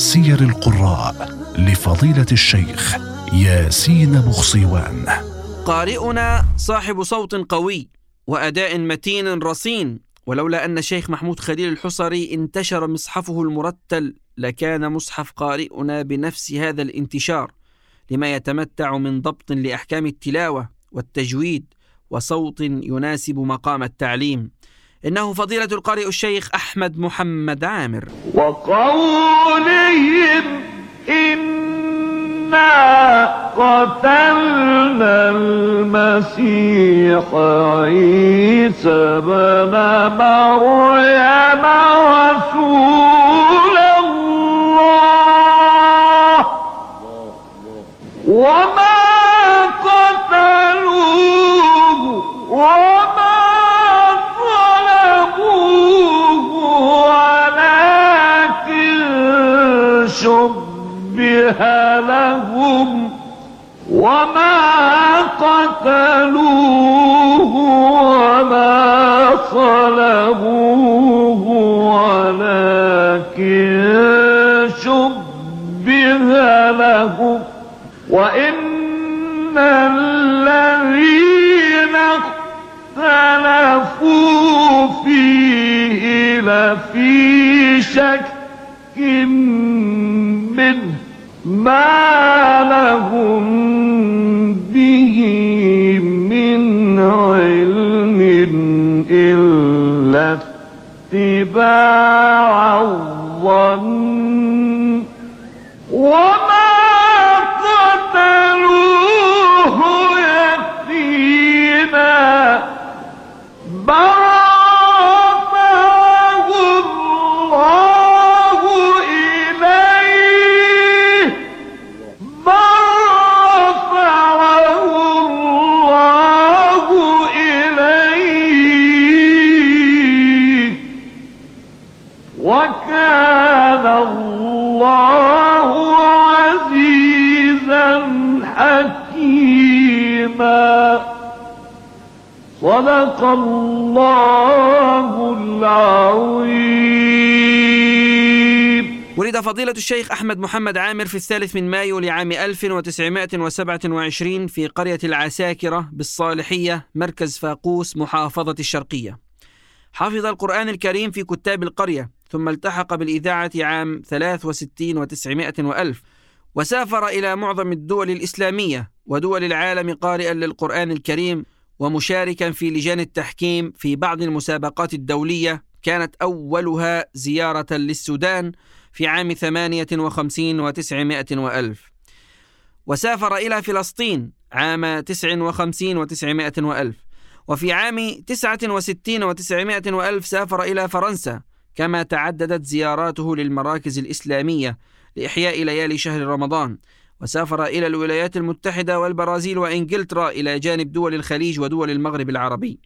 سير القراء لفضيلة الشيخ ياسين بخصيوان قارئنا صاحب صوت قوي وأداء متين رصين ولولا أن الشيخ محمود خليل الحصري انتشر مصحفه المرتل لكان مصحف قارئنا بنفس هذا الانتشار لما يتمتع من ضبط لأحكام التلاوة والتجويد وصوت يناسب مقام التعليم. إنه فضيلة القارئ الشيخ أحمد محمد عامر. وقولهم إنا قتلنا المسيح عيسى بن مريم رسول الله. وما لهم وما قتلوه وما صلبوه ولكن شبه لهم. وإن الذين اختلفوا فيه لفي شك ما لهم به من علم إلا اتباع وكان الله عزيزا حكيما. صدق الله العظيم. ولد فضيلة الشيخ أحمد محمد عامر في الثالث من مايو لعام 1927 في قرية العساكرة بالصالحية مركز فاقوس محافظة الشرقية. حفظ القرآن الكريم في كتاب القرية. ثم التحق بالإذاعة عام 63 و900 وألف وسافر إلى معظم الدول الإسلامية ودول العالم قارئا للقرآن الكريم ومشاركا في لجان التحكيم في بعض المسابقات الدولية. كانت أولها زيارة للسودان في عام 58 و900 وألف. وسافر إلى فلسطين عام 59 و900 وألف. وفي عام 69 و900 وألف سافر إلى فرنسا كما تعددت زياراته للمراكز الإسلامية لإحياء ليالي شهر رمضان وسافر إلى الولايات المتحدة والبرازيل وإنجلترا إلى جانب دول الخليج ودول المغرب العربي.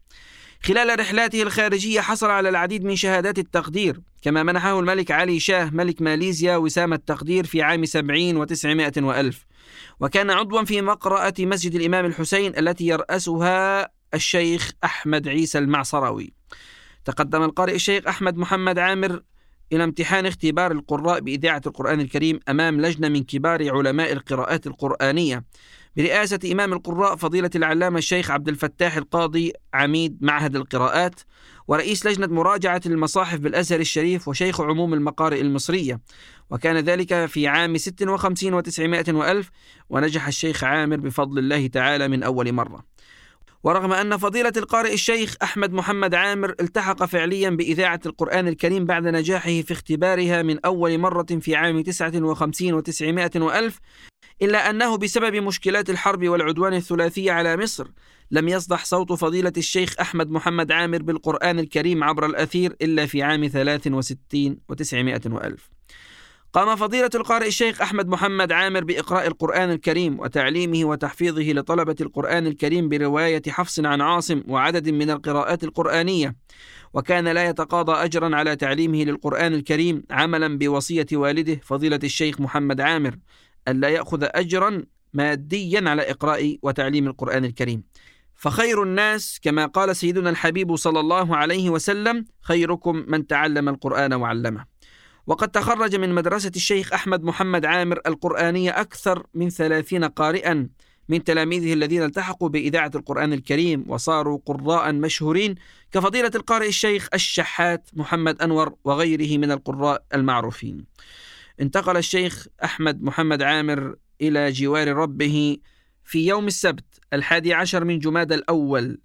خلال رحلاته الخارجية حصل على العديد من شهادات التقدير كما منحه الملك علي شاه ملك ماليزيا وسام التقدير في عام سبعين وتسعمائة وألف. وكان عضوا في مقرأة مسجد الإمام الحسين التي يرأسها الشيخ أحمد عيسى المعصراوي. تقدم القارئ الشيخ أحمد محمد عامر إلى امتحان اختبار القراء بإذاعة القرآن الكريم أمام لجنة من كبار علماء القراءات القرآنية برئاسة إمام القراء فضيلة العلامة الشيخ عبد الفتاح القاضي عميد معهد القراءات ورئيس لجنة مراجعة المصاحف بالأزهر الشريف وشيخ عموم المقارئ المصرية. وكان ذلك في عام 56 وتسعمائة وألف ونجح الشيخ عامر بفضل الله تعالى من أول مرة. ورغم أن فضيلة القارئ الشيخ أحمد محمد عامر التحق فعليا بإذاعة القرآن الكريم بعد نجاحه في اختبارها من أول مرة في عام 59 و900 وألف إلا أنه بسبب مشكلات الحرب والعدوان الثلاثي على مصر لم يصدح صوت فضيلة الشيخ أحمد محمد عامر بالقرآن الكريم عبر الأثير إلا في عام 63 و900 وألف. قام فضيلة القارئ الشيخ أحمد محمد عامر بإقراء القرآن الكريم وتعليمه وتحفيظه لطلبة القرآن الكريم برواية حفص عن عاصم وعدد من القراءات القرآنية. وكان لا يتقاضى أجرا على تعليمه للقرآن الكريم عملا بوصية والده فضيلة الشيخ محمد عامر ألا يأخذ أجرا ماديا على إقراء وتعليم القرآن الكريم. فخير الناس كما قال سيدنا الحبيب صلى الله عليه وسلم خيركم من تعلم القرآن وعلمه. وقد تخرج من مدرسة الشيخ أحمد محمد عامر القرآنية أكثر من ثلاثين قارئا من تلاميذه الذين التحقوا بإذاعة القرآن الكريم وصاروا قراء مشهورين كفضيلة القارئ الشيخ الشحات محمد أنور وغيره من القراء المعروفين. انتقل الشيخ أحمد محمد عامر إلى جوار ربه في يوم السبت الحادي عشر من جماد الأول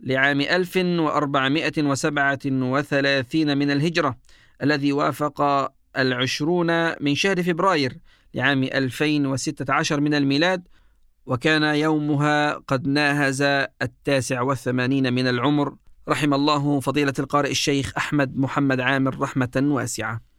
لعام 1437 من الهجرة. الذي وافق العشرون من شهر فبراير لعام 2016 من الميلاد وكان يومها قد ناهز التاسع والثمانين من العمر. رحم الله فضيلة القارئ الشيخ أحمد محمد عامر رحمة واسعة.